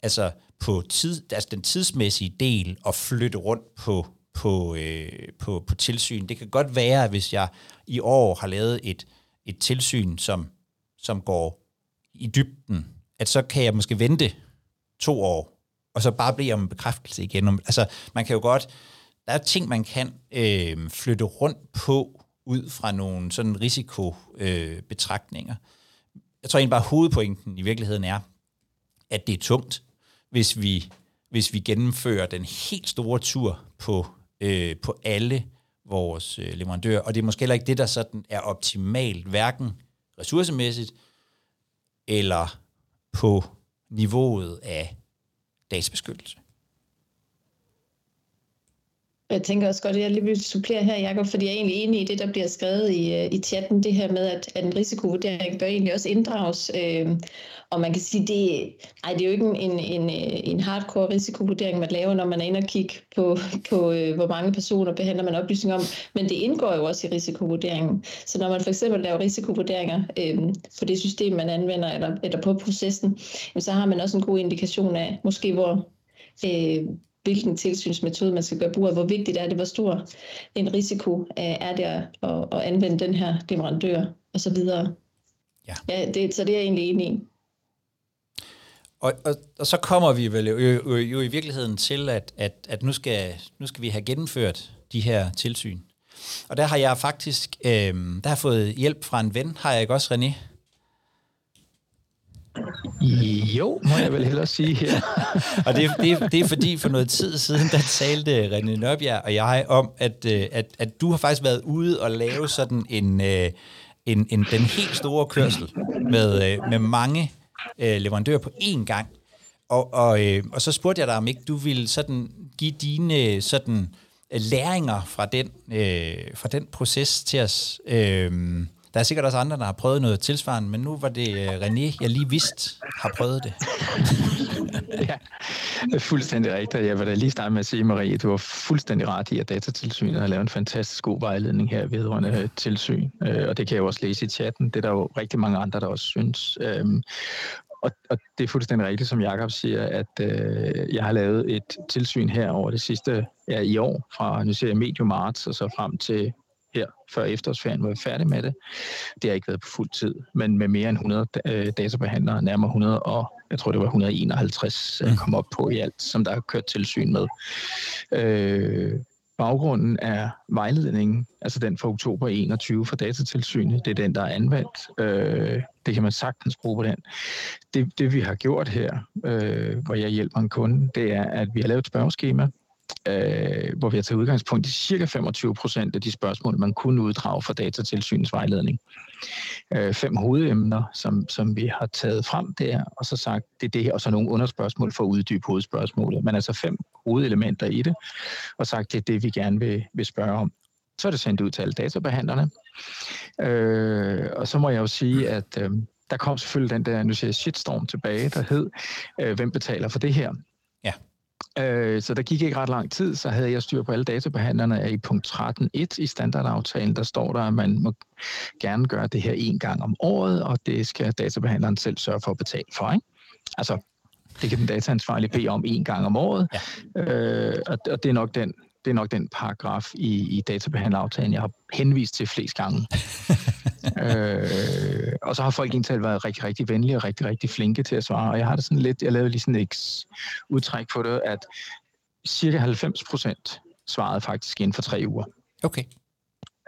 altså på tid, altså den tidsmæssige del, at flytte rundt på på, øh, på, på tilsyn. Det kan godt være, at hvis jeg i år har lavet et, et tilsyn, som, som går i dybden, at så kan jeg måske vente to år, og så bare blive om en bekræftelse igen. Altså, man kan jo godt, der er ting, man kan øh, flytte rundt på, ud fra nogle sådan risikobetragtninger. Øh, jeg tror egentlig bare, hovedpointen i virkeligheden er, at det er tungt, hvis vi, hvis vi gennemfører den helt store tur på øh, på alle vores øh, leverandører, og det er måske heller ikke det, der sådan er optimalt, hverken ressourcemæssigt eller på niveauet af databeskyttelse. Jeg tænker også godt, at jeg lige vil supplere her, Jacob, fordi jeg er egentlig enig i det, der bliver skrevet i, øh, i chatten, det her med, at, at en risikovurdering bør egentlig også inddrages. Øh, og man kan sige, det, ej, det er jo ikke en, en, en hardcore risikovurdering, man laver, når man er inde og kigge på, på øh, hvor mange personer behandler man oplysninger om, men det indgår jo også i risikovurderingen. Så når man for eksempel laver risikovurderinger øh, på det system, man anvender, eller, eller på processen, så har man også en god indikation af, måske hvor øh, hvilken tilsynsmetode man skal gøre brug af, hvor vigtigt er det, hvor stor en risiko er det at, at anvende den her leverandør osv. Ja. Ja, det, så det er jeg egentlig enig i. Og, og, og så kommer vi vel jo, jo, jo i virkeligheden til, at, at, at nu, skal, nu skal vi have gennemført de her tilsyn. Og der har jeg faktisk øh, der har fået hjælp fra en ven, har jeg ikke også, René? Jo, må jeg vel hellere sige her. og det, det, det er fordi, for noget tid siden, der talte René Nørbjerg og jeg om, at, øh, at, at du har faktisk været ude og lave sådan en, øh, en, en den helt store kørsel med, øh, med mange Øh, leverandører på én gang. Og, og, øh, og så spurgte jeg dig, om ikke du ville sådan give dine sådan øh, læringer fra den, øh, fra den proces til os. Øh, der er sikkert også andre, der har prøvet noget tilsvarende, men nu var det øh, René, jeg lige vidste, har prøvet det. (laughs) ja, fuldstændig rigtigt. Jeg vil da lige starte med at sige, Marie, du var fuldstændig ret i, at Datatilsynet har lavet en fantastisk god vejledning her vedrørende øh, tilsyn. Øh, og det kan jeg jo også læse i chatten. Det er der jo rigtig mange andre, der også synes. Øhm, og, og det er fuldstændig rigtigt, som Jakob siger, at øh, jeg har lavet et tilsyn her over det sidste ja, i år, fra nu ser jeg medio marts og så frem til her før efterårsferien var vi færdige med det. Det har ikke været på fuld tid, men med mere end 100 øh, databehandlere, nærmere 100 og jeg tror det var 151 mm. kom op på i alt, som der har kørt tilsyn med. Øh, baggrunden er vejledningen, altså den fra oktober 21 for datatilsynet. Det er den, der er anvendt. Øh, det kan man sagtens bruge på den. Det, det vi har gjort her, øh, hvor jeg hjælper en kunde, det er, at vi har lavet et spørgeskema, øh, hvor vi har taget udgangspunkt i cirka 25 procent af de spørgsmål, man kunne uddrage fra datatilsynets vejledning. Øh, fem hovedemner, som, som vi har taget frem der, og så sagt, det er det her, og så nogle underspørgsmål for at uddybe hovedspørgsmålet. Men altså fem hovedelementer i det, og sagt, det er det, vi gerne vil, vil spørge om. Så er det sendt ud til alle databehandlerne. Øh, og så må jeg jo sige, at øh, der kom selvfølgelig den der, nu siger jeg shitstorm tilbage, der hed, øh, hvem betaler for det her? Ja. Øh, så der gik ikke ret lang tid, så havde jeg styr på alle databehandlerne. I punkt 13.1 i standardaftalen, der står der, at man må gerne gøre det her en gang om året, og det skal databehandleren selv sørge for at betale for. Ikke? Altså, det kan den dataansvarlige bede om en gang om året, ja. øh, og, og det er nok den det er nok den paragraf i, i databehandleraftalen, jeg har henvist til flest gange. (laughs) øh, og så har folk egentlig været rigtig, rigtig venlige og rigtig, rigtig flinke til at svare. Og jeg har det sådan lidt, jeg lavede lige sådan et udtræk på det, at cirka 90 procent svarede faktisk inden for tre uger. Okay.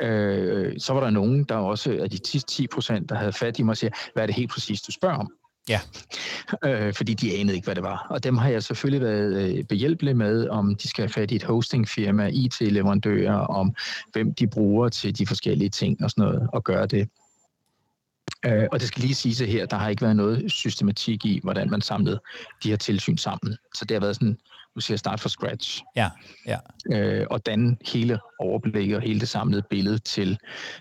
Øh, så var der nogen, der også af de 10 procent, der havde fat i mig og siger, hvad er det helt præcis, du spørger om? Ja. Øh, fordi de anede ikke, hvad det var. Og dem har jeg selvfølgelig været øh, behjælpelig med, om de skal have fat i et hostingfirma, IT-leverandører, om hvem de bruger til de forskellige ting og sådan noget, og gøre det. Øh, og det skal lige sige sig her, der har ikke været noget systematik i, hvordan man samlede de her tilsyn sammen. Så det har været sådan, nu siger jeg start fra scratch. Ja, ja. Øh, og danne hele overblikket og hele det samlede billede til,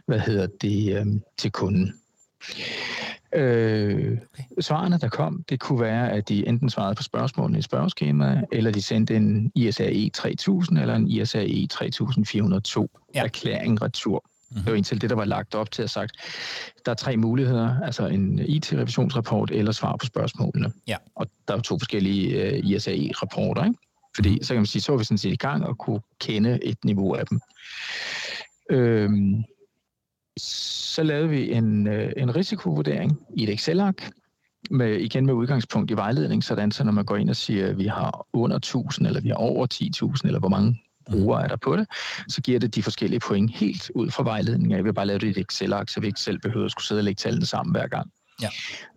hvad hedder det, øh, til kunden. Øh, okay. Svarene, der kom, det kunne være, at de enten svarede på spørgsmålene i spørgeskemaet, eller de sendte en ISAE 3000 eller en ISAE 3402 ja. erklæring retur. Mm-hmm. Det var indtil det, der var lagt op til at sagt, der er tre muligheder, altså en IT-revisionsrapport eller svar på spørgsmålene. Ja. Og der er to forskellige uh, ISAE-rapporter, ikke? Fordi mm-hmm. så kan man sige, så var vi sådan set i gang og kunne kende et niveau af dem. Øhm, så lavede vi en, øh, en risikovurdering i et Excel-ark, med, igen med udgangspunkt i vejledning, sådan så når man går ind og siger, at vi har under 1000, eller vi har over 10.000, eller hvor mange brugere er der på det, så giver det de forskellige point helt ud fra vejledningen. Jeg vil bare lave det i et Excel-ark, så vi ikke selv behøver at skulle sidde og lægge tallene sammen hver gang. Ja.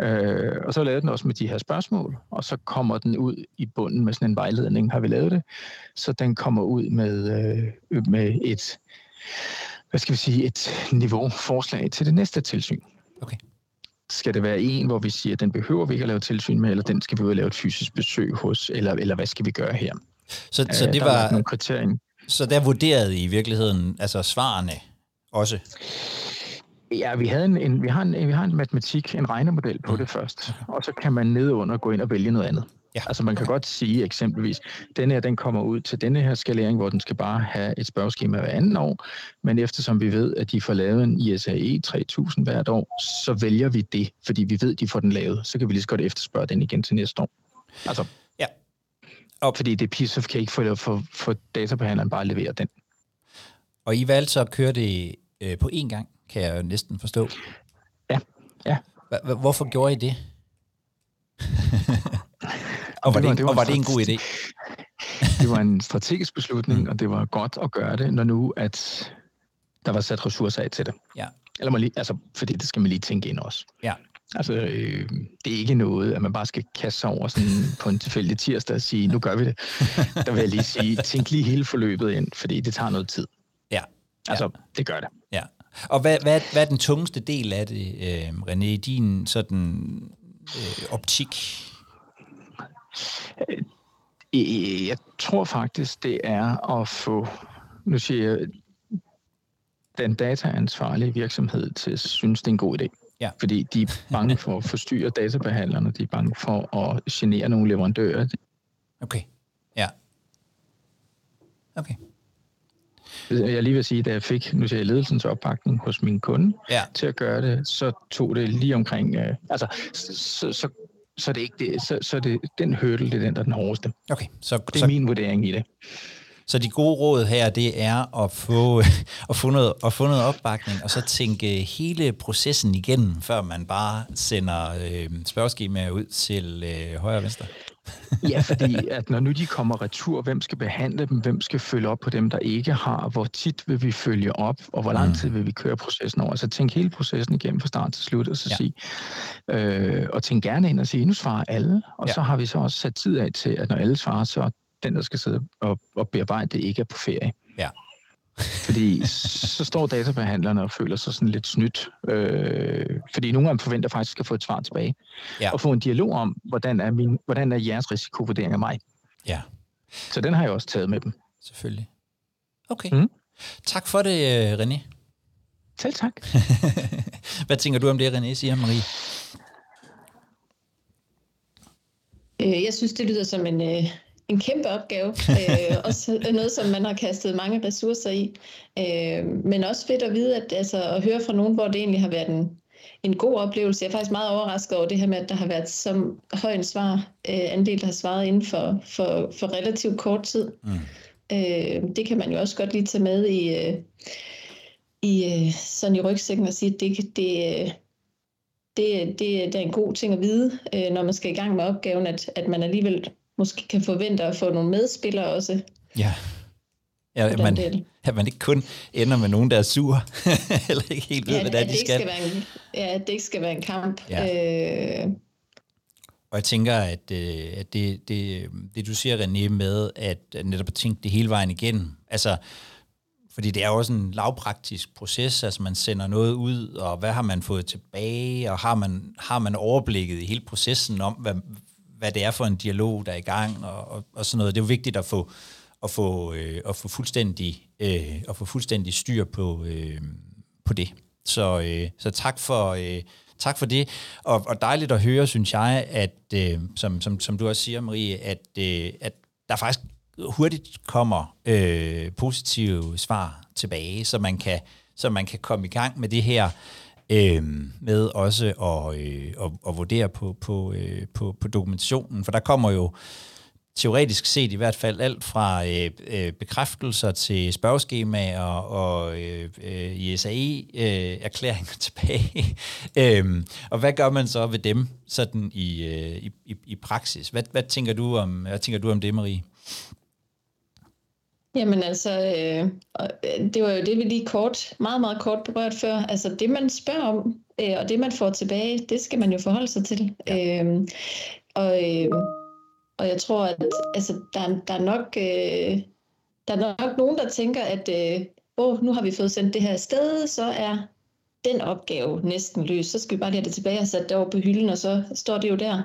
Øh, og så lavede den også med de her spørgsmål, og så kommer den ud i bunden med sådan en vejledning, har vi lavet det. Så den kommer ud med, øh, med et hvad skal vi sige, et niveau-forslag til det næste tilsyn. Okay. Skal det være en, hvor vi siger, at den behøver vi ikke at lave tilsyn med, eller den skal vi ud og lave et fysisk besøg hos, eller, eller hvad skal vi gøre her? Så, så det var... Nogle kriterier. Så der vurderede I i virkeligheden altså svarene også? Ja, vi, havde en, en, vi, har en, vi har en matematik, en regnemodel på mm. det først, og så kan man nedunder gå ind og vælge noget andet. Ja. Altså man kan godt sige eksempelvis, denne her den kommer ud til denne her skalering, hvor den skal bare have et spørgeskema hver anden år, men eftersom vi ved, at de får lavet en ISAE 3000 hvert år, så vælger vi det, fordi vi ved, at de får den lavet. Så kan vi lige så godt efterspørge den igen til næste år. Altså, ja. Og fordi det piece of cake for, for, for databehandleren bare at levere den. Og I valgte så at køre det øh, på én gang, kan jeg jo næsten forstå. Ja, ja. Hvorfor gjorde I det? Og var, det, var, det, var, og var det en god idé? det var en strategisk beslutning, mm. og det var godt at gøre det, når nu at der var sat ressourcer af til det. Ja. Eller man lige, altså, fordi det skal man lige tænke ind også. Ja. Altså, øh, det er ikke noget, at man bare skal kaste sig over sådan på en tilfældig tirsdag og sige, nu gør vi det. (laughs) Der vil jeg lige sige, tænk lige hele forløbet ind, fordi det tager noget tid. Ja. Altså, ja. det gør det. Ja. Og hvad, hvad, hvad er den tungeste del af det, øh, René, i din sådan øh, optik? Øh, jeg tror faktisk, det er at få, nu siger jeg, den dataansvarlige virksomhed til at synes, det er en god idé. Ja. Fordi de er bange for at forstyrre databehandlerne, de er bange for at genere nogle leverandører. Okay, ja. Okay. Jeg lige vil sige, da jeg fik, nu siger jeg, ledelsens opbakning hos min kunde ja. til at gøre det, så tog det lige omkring, øh, altså, så, så så, det ikke det, så, så det, den hurdle, det er den, der er den hårdeste. Okay, så, det er så, min vurdering i det. Så de gode råd her, det er at få, (laughs) at få, noget, at få noget opbakning, og så tænke hele processen igennem, før man bare sender øh, spørgeskemaer ud til øh, højre og venstre ja, fordi at når nu de kommer retur, hvem skal behandle dem, hvem skal følge op på dem, der ikke har, hvor tit vil vi følge op, og hvor lang mm. tid vil vi køre processen over. Så tænk hele processen igennem fra start til slut, og så ja. sige, øh, og tænk gerne ind og sige, nu svarer alle, og ja. så har vi så også sat tid af til, at når alle svarer, så den, der skal sidde og, og bearbejde det, ikke er på ferie. Ja. Fordi (laughs) så står databehandlerne og føler sig sådan lidt snydt. Øh, fordi nogle af dem forventer faktisk at få et svar tilbage. Ja. Og få en dialog om, hvordan er, min, hvordan er jeres risikovurdering af mig. Ja. Så den har jeg også taget med dem. Selvfølgelig. Okay. Mm. Tak for det, øh, René. Selv tak. (laughs) Hvad tænker du om det, René siger, Marie? Øh, jeg synes, det lyder som en, øh, en kæmpe opgave. øh, også noget, som man har kastet mange ressourcer i. Øh, men også fedt at vide, at, altså, at høre fra nogen, hvor det egentlig har været en, en god oplevelse. Jeg er faktisk meget overrasket over det her med, at der har været så høj en svar, øh, andel, der har svaret inden for, for, for relativt kort tid. Mm. Øh, det kan man jo også godt lige tage med i, øh, i øh, sådan i rygsækken og sige, at det, det, det, det, det er en god ting at vide, øh, når man skal i gang med opgaven, at, at man alligevel måske kan forvente at få nogle medspillere også. Ja. Ja, at man, (laughs) at man ikke kun ender med nogen, der er sur, (laughs) eller ikke helt ved, ja, hvad det er, de skal. skal være en, ja, at det ikke skal være en kamp. Ja. Øh, og jeg tænker, at, øh, at det, det, det, du siger, René, med at netop at tænke det hele vejen igen, altså, fordi det er jo også en lavpraktisk proces, altså man sender noget ud, og hvad har man fået tilbage, og har man, har man overblikket i hele processen om, hvad, hvad det er for en dialog, der er i gang, og, og, og sådan noget. Det er jo vigtigt at få, at få, øh, at få, fuldstændig, øh, at få fuldstændig styr på, øh, på det. Så, øh, så tak for... Øh, tak for det, og, og dejligt at høre, synes jeg, at øh, som, som, som du også siger, Marie, at, øh, at der faktisk hurtigt kommer øh, positive svar tilbage, så man kan så man kan komme i gang med det her øh, med også at, øh, at, at vurdere på, på, øh, på, på dokumentationen, for der kommer jo teoretisk set i hvert fald alt fra øh, øh, bekræftelser til spørgeskemaer og øh, øh, ISAE-erklæringer øh, (laughs) tilbage. øhm, og hvad gør man så ved dem sådan i, øh, i, i praksis? Hvad, hvad, tænker du om, hvad tænker du om det, Marie? Jamen altså, øh, det var jo det, vi lige kort, meget, meget kort berørt før. Altså det, man spørger om, øh, og det, man får tilbage, det skal man jo forholde sig til. Ja. Øh, og øh, og jeg tror, at altså, der, der, er nok, øh, der er nok nogen, der tænker, at øh, oh, nu har vi fået sendt det her sted, så er den opgave næsten løst. Så skal vi bare lige have det tilbage og sætte det over på hylden, og så står det jo der.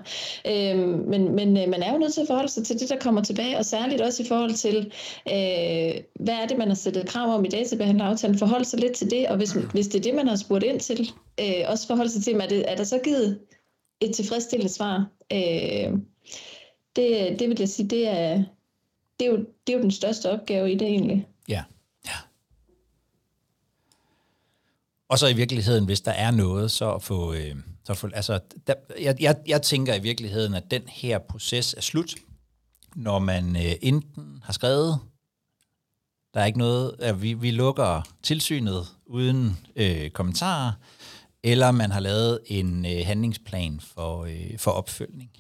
Øh, men men øh, man er jo nødt til at forholde sig til det, der kommer tilbage, og særligt også i forhold til, øh, hvad er det, man har sættet krav om i databehandleraftalen. Forholde sig lidt til det, og hvis, hvis det er det, man har spurgt ind til, øh, også forholde sig til, er, det, er der så givet et tilfredsstillende svar? Øh, det, det vil jeg sige, det er, det er, jo, det er jo den største opgave i det egentlig. Ja, ja. Og så i virkeligheden, hvis der er noget, så at få... Øh, så få altså, der, jeg, jeg, jeg tænker i virkeligheden, at den her proces er slut, når man øh, enten har skrevet, der er ikke noget, at vi, vi lukker tilsynet uden øh, kommentarer, eller man har lavet en øh, handlingsplan for, øh, for opfølgning.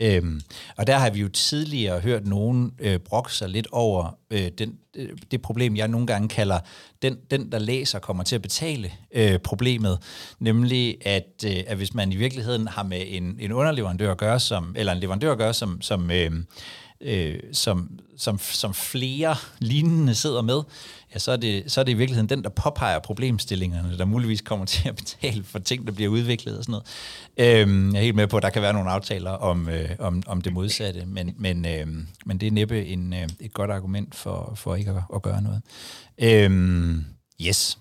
Øhm, og der har vi jo tidligere hørt nogen øh, brokke sig lidt over øh, den, øh, det problem, jeg nogle gange kalder, den, den der læser kommer til at betale øh, problemet, nemlig at, øh, at hvis man i virkeligheden har med en, en underleverandør at gøre, som, eller en leverandør at gøre, som, som øh, øh, som, som, som flere lignende sidder med, ja, så, er det, så er det i virkeligheden den, der påpeger problemstillingerne, der muligvis kommer (laughs) til at betale for ting, der bliver udviklet og sådan noget. Øh, jeg er helt med på, at der kan være nogle aftaler om, øh, om, om det modsatte, men, men, øh, men det er næppe en, øh, et godt argument for, for ikke at, at gøre noget. Øh, yes.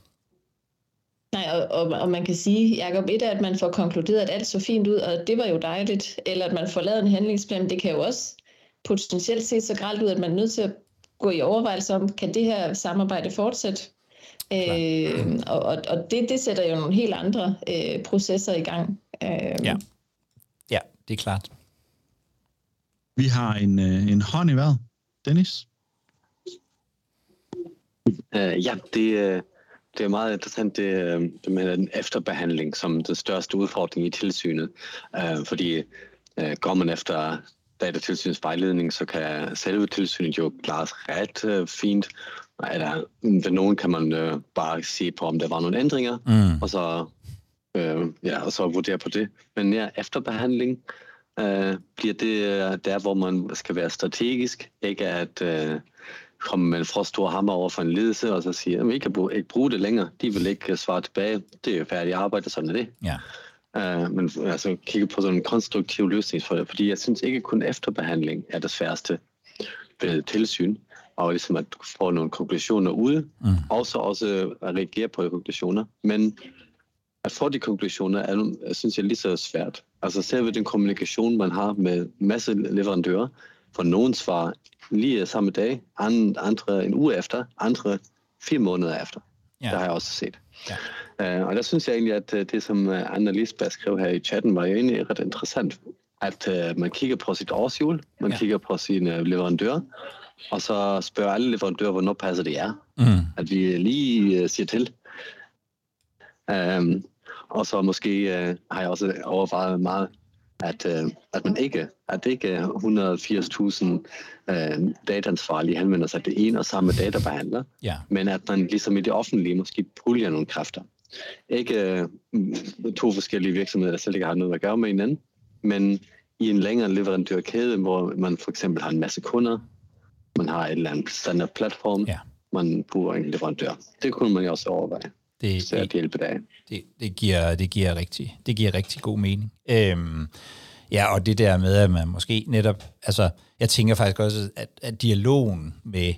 Nej, og, og, og man kan sige, Jacob, et er, at man får konkluderet, at alt så fint ud, og det var jo dejligt, eller at man får lavet en handlingsplan, det kan jo også potentielt set så gralt ud, at man er nødt til at gå i overvejelse om, kan det her samarbejde fortsætte? Øh, og og det, det sætter jo nogle helt andre øh, processer i gang. Øh, ja. ja, det er klart. Vi har en, øh, en hånd i vejret. Dennis? Uh, ja, det, øh, det er meget interessant, det, øh, det med den efterbehandling som den største udfordring i tilsynet. Uh, fordi uh, går man efter datatilsynets vejledning, så kan selve tilsynet jo klares ret øh, fint. Eller, ved nogen kan man øh, bare se på, om der var nogle ændringer, mm. og, så, øh, ja, og så vurdere på det. Men ja, efterbehandling øh, bliver det øh, der, hvor man skal være strategisk, ikke at øh, komme med en for stor hammer over for en ledelse, og så sige, at vi kan ikke bruge det længere. De vil ikke svare tilbage. Det er jo færdigt arbejde, sådan er det. Ja. Uh, men altså kigge på sådan en konstruktiv løsning for det, fordi jeg synes ikke kun efterbehandling er det sværeste ved tilsyn, og ligesom at få nogle konklusioner ude, mm. og så også at reagere på de konklusioner, men at få de konklusioner er, synes jeg, lige så svært. Altså selve den kommunikation, man har med masse leverandører, For nogen svar lige samme dag, andre en uge efter, andre fire måneder efter. Ja. Det har jeg også set. Ja. Uh, og der synes jeg egentlig, at det, som Anna Lisbeth skrev her i chatten, var jo egentlig ret interessant. At uh, man kigger på sit årsjul, man ja. kigger på sine leverandører, og så spørger alle leverandører, hvornår passer det er. Mm. At vi lige uh, siger til. Um, og så måske uh, har jeg også overvejet meget, at, uh, at man ikke, at ikke er 180.000 uh, dataansvarlige henvender sig det ene og samme databehandler, ja. men at man ligesom i det offentlige måske puljer nogle kræfter. Ikke uh, to forskellige virksomheder, der slet ikke har noget at gøre med hinanden, men i en længere leverandørkæde, hvor man for eksempel har en masse kunder, man har et eller andet standard platform, ja. man bruger en leverandør. Det kunne man jo også overveje. Det, det, hjælpe dig. Det, det, giver, det, giver rigtig, det giver rigtig god mening. Øhm, ja, og det der med, at man måske netop, altså, jeg tænker faktisk også, at, at dialogen med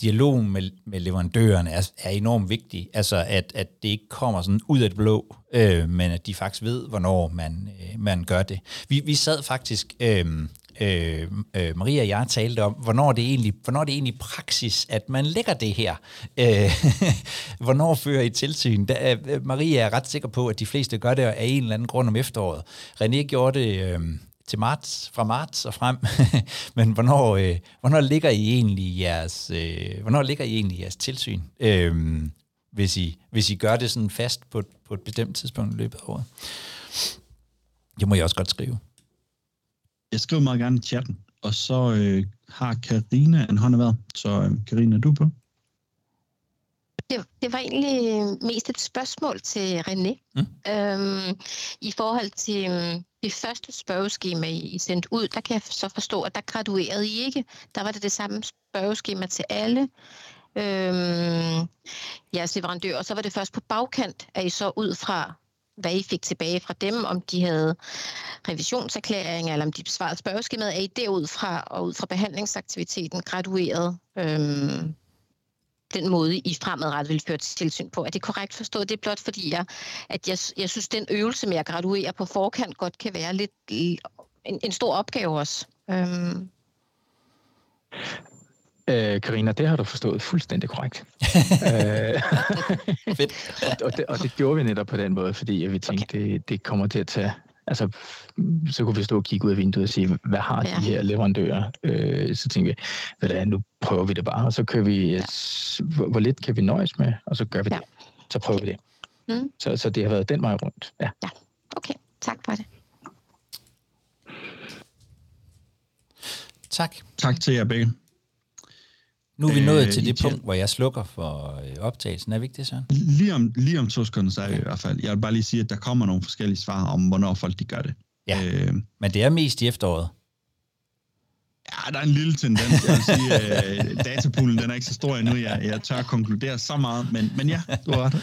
dialogen med, med leverandørerne er, er enormt vigtig. Altså, at, at det ikke kommer sådan ud af det blå, øh, men at de faktisk ved, hvornår man, øh, man gør det. Vi, vi sad faktisk øh, øh, øh, Maria og jeg talte om, hvornår det egentlig, hvornår det egentlig praksis, at man lægger det her. Øh, (laughs) hvornår fører I tilsyn? Da, øh, øh, Maria er ret sikker på, at de fleste gør det af en eller anden grund om efteråret. René gjorde det øh, til marts, fra marts og frem. (laughs) Men hvornår, øh, hvornår ligger I egentlig jeres, øh, hvornår ligger I egentlig jeres tilsyn? Øh, hvis I, hvis I gør det sådan fast på, på et bestemt tidspunkt i løbet af året. Det må jeg også godt skrive. Jeg skriver meget gerne i chatten, og så øh, har Karina en hånd været. Så øh, Karina, du på? Det, det var egentlig mest et spørgsmål til René. Mm. Øhm, I forhold til øhm, det første spørgeskema, I sendte ud, der kan jeg så forstå, at der graduerede I ikke. Der var det det samme spørgeskema til alle øhm, jeres leverandører, og så var det først på bagkant, at I så ud fra hvad I fik tilbage fra dem, om de havde revisionserklæringer, eller om de besvarede spørgeskemaet, er I derudfra og ud fra behandlingsaktiviteten gradueret øhm, den måde, I fremadrettet vil føre tilsyn på. Er det korrekt forstået? Det er blot fordi, jeg, at jeg, jeg synes, den øvelse med at graduere på forkant godt kan være lidt en, en stor opgave også. Øhm. Øh, Karina, det har du forstået fuldstændig korrekt. øh, (laughs) Fedt. og, det, og det gjorde vi netop på den måde, fordi vi tænkte, okay. det, det kommer til at tage... Altså, så kunne vi stå og kigge ud af vinduet og sige, hvad har ja. de her leverandører? Øh, så tænkte vi, hvad det er, nu prøver vi det bare, og så kører vi, ja. hvor, hvor lidt kan vi nøjes med, og så gør vi ja. det. Så prøver okay. vi det. Mm. Så, så det har været den vej rundt. Ja. ja, okay. Tak for det. Tak. Tak til jer begge. Nu er vi nået øh, til det punkt, hvor jeg slukker for øh, optagelsen. Er vi ikke det, Søren? Lige om, lige om to sekunder, så er vi i hvert fald. Jeg vil bare lige sige, at der kommer nogle forskellige svar om, hvornår folk de gør det. Ja, øh, men det er mest i efteråret. Ja, der er en lille tendens. Jeg vil sige, øh, datapoolen den er ikke så stor endnu. Jeg, jeg tør konkludere så meget, men, men ja, du har ret.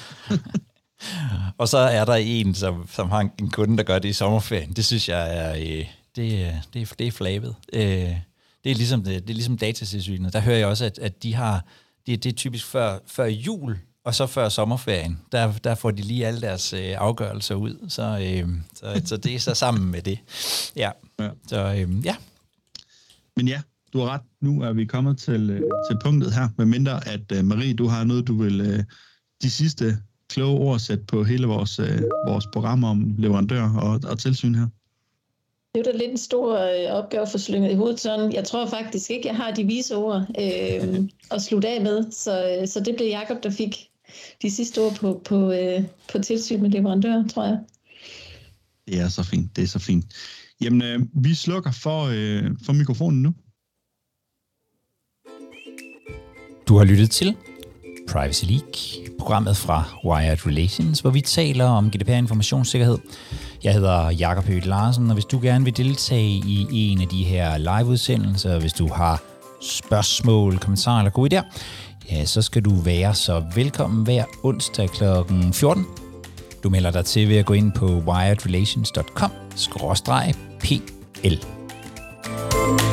og så er der en, som, som har en kunde, der gør det i sommerferien. Det synes jeg er, øh, det, det, det er flabet. Øh, det er ligesom, det, det er ligesom datatilsynet. Der hører jeg også, at, at de har, det, det er typisk før, før jul, og så før sommerferien, der, der får de lige alle deres øh, afgørelser ud. Så, øh, så, så det er så sammen med det. Ja, ja. så øh, ja. Men ja, du har ret. Nu er vi kommet til, øh, til punktet her, med mindre at øh, Marie, du har noget, du vil øh, de sidste kloge ord sætte på hele vores, øh, vores program om leverandør og, og tilsyn her. Det er da lidt en stor øh, opgave for slynget i hovedet sådan. Jeg tror faktisk ikke, jeg har de vise ord øh, (laughs) at slutte af med, så, øh, så det blev Jakob der fik de sidste ord på, på, øh, på tilsyn med leverandør, tror jeg. Det er så fint, det er så fint. Jamen, øh, vi slukker for, øh, for mikrofonen nu. Du har lyttet til Privacy League, programmet fra Wired Relations, hvor vi taler om GDPR-informationssikkerhed. Jeg hedder Jakob Høgh Larsen, og hvis du gerne vil deltage i en af de her liveudsendelser, hvis du har spørgsmål, kommentarer eller gode idéer, ja, så skal du være så velkommen hver onsdag kl. 14. Du melder dig til ved at gå ind på wiredrelations.com-pl.